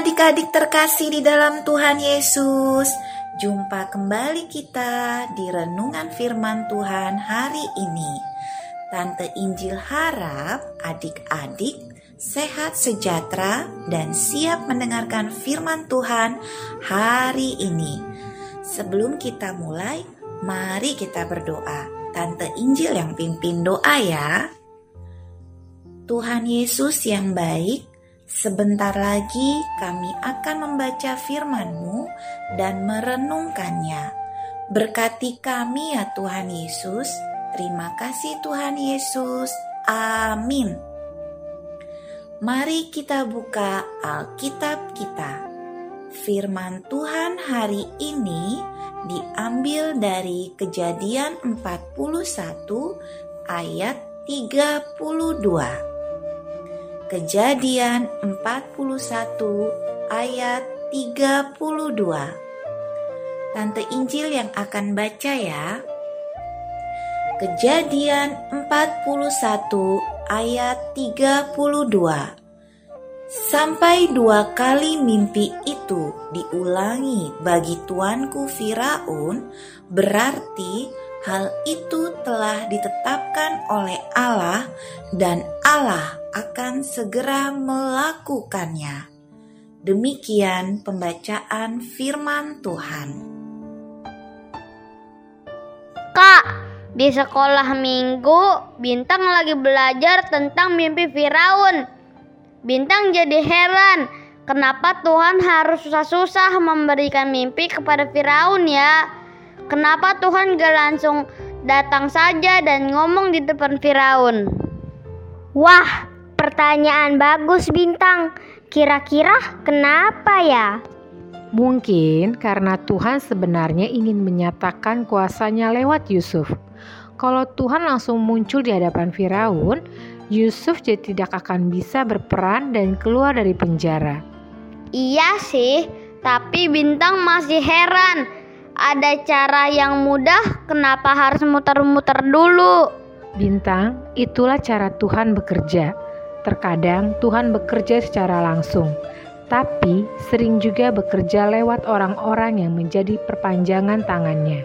Adik-adik terkasih di dalam Tuhan Yesus. Jumpa kembali kita di renungan firman Tuhan hari ini. Tante Injil harap adik-adik sehat sejahtera dan siap mendengarkan firman Tuhan hari ini. Sebelum kita mulai, mari kita berdoa. Tante Injil yang pimpin doa ya. Tuhan Yesus yang baik, Sebentar lagi kami akan membaca firman-Mu dan merenungkannya. Berkati kami ya Tuhan Yesus. Terima kasih Tuhan Yesus. Amin. Mari kita buka Alkitab kita. Firman Tuhan hari ini diambil dari Kejadian 41 ayat 32. Kejadian 41 ayat 32. Tante Injil yang akan baca ya. Kejadian 41 ayat 32. Sampai dua kali mimpi itu diulangi bagi tuanku Firaun, berarti hal itu telah ditetapkan oleh Allah dan Allah akan segera melakukannya. Demikian pembacaan firman Tuhan. Kak, di sekolah minggu Bintang lagi belajar tentang mimpi Firaun. Bintang jadi heran, kenapa Tuhan harus susah-susah memberikan mimpi kepada Firaun ya? Kenapa Tuhan gak langsung datang saja dan ngomong di depan Firaun? Wah, Pertanyaan bagus Bintang. Kira-kira kenapa ya? Mungkin karena Tuhan sebenarnya ingin menyatakan kuasanya lewat Yusuf. Kalau Tuhan langsung muncul di hadapan Firaun, Yusuf jadi tidak akan bisa berperan dan keluar dari penjara. Iya sih, tapi Bintang masih heran. Ada cara yang mudah, kenapa harus muter-muter dulu? Bintang, itulah cara Tuhan bekerja Terkadang Tuhan bekerja secara langsung, tapi sering juga bekerja lewat orang-orang yang menjadi perpanjangan tangannya.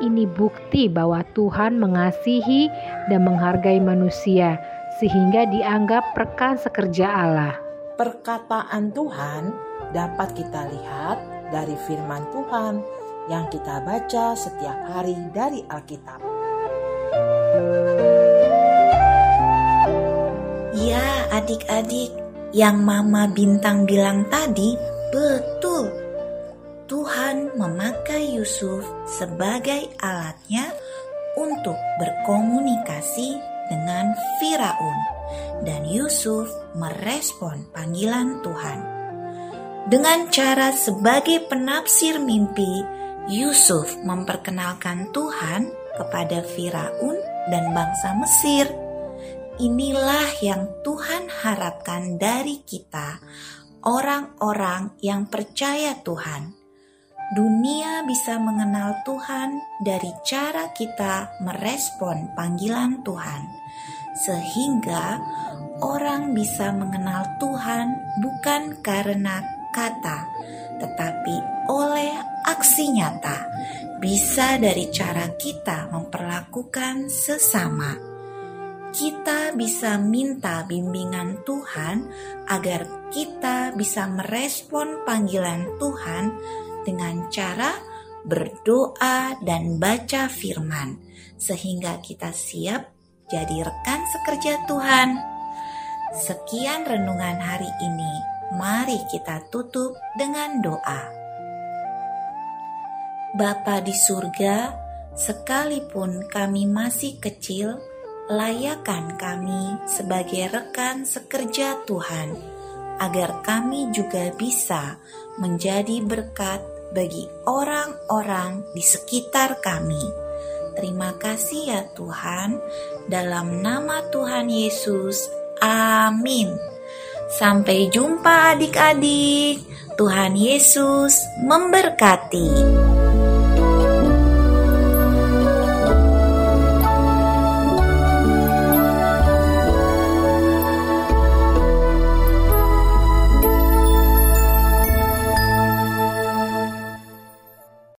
Ini bukti bahwa Tuhan mengasihi dan menghargai manusia, sehingga dianggap rekan sekerja Allah. Perkataan Tuhan dapat kita lihat dari firman Tuhan yang kita baca setiap hari dari Alkitab. Ya, adik-adik, yang Mama Bintang bilang tadi betul. Tuhan memakai Yusuf sebagai alatnya untuk berkomunikasi dengan Firaun, dan Yusuf merespon panggilan Tuhan. Dengan cara sebagai penafsir mimpi, Yusuf memperkenalkan Tuhan kepada Firaun dan bangsa Mesir Inilah yang Tuhan harapkan dari kita, orang-orang yang percaya Tuhan. Dunia bisa mengenal Tuhan dari cara kita merespon panggilan Tuhan, sehingga orang bisa mengenal Tuhan bukan karena kata, tetapi oleh aksi nyata, bisa dari cara kita memperlakukan sesama kita bisa minta bimbingan Tuhan agar kita bisa merespon panggilan Tuhan dengan cara berdoa dan baca firman, sehingga kita siap jadi rekan sekerja Tuhan. Sekian renungan hari ini. Mari kita tutup dengan doa. Bapa di surga, sekalipun kami masih kecil, layakkan kami sebagai rekan sekerja Tuhan, agar kami juga bisa menjadi berkat bagi orang-orang di sekitar kami. Terima kasih ya Tuhan, dalam nama Tuhan Yesus. Amin. Sampai jumpa adik-adik. Tuhan Yesus memberkati.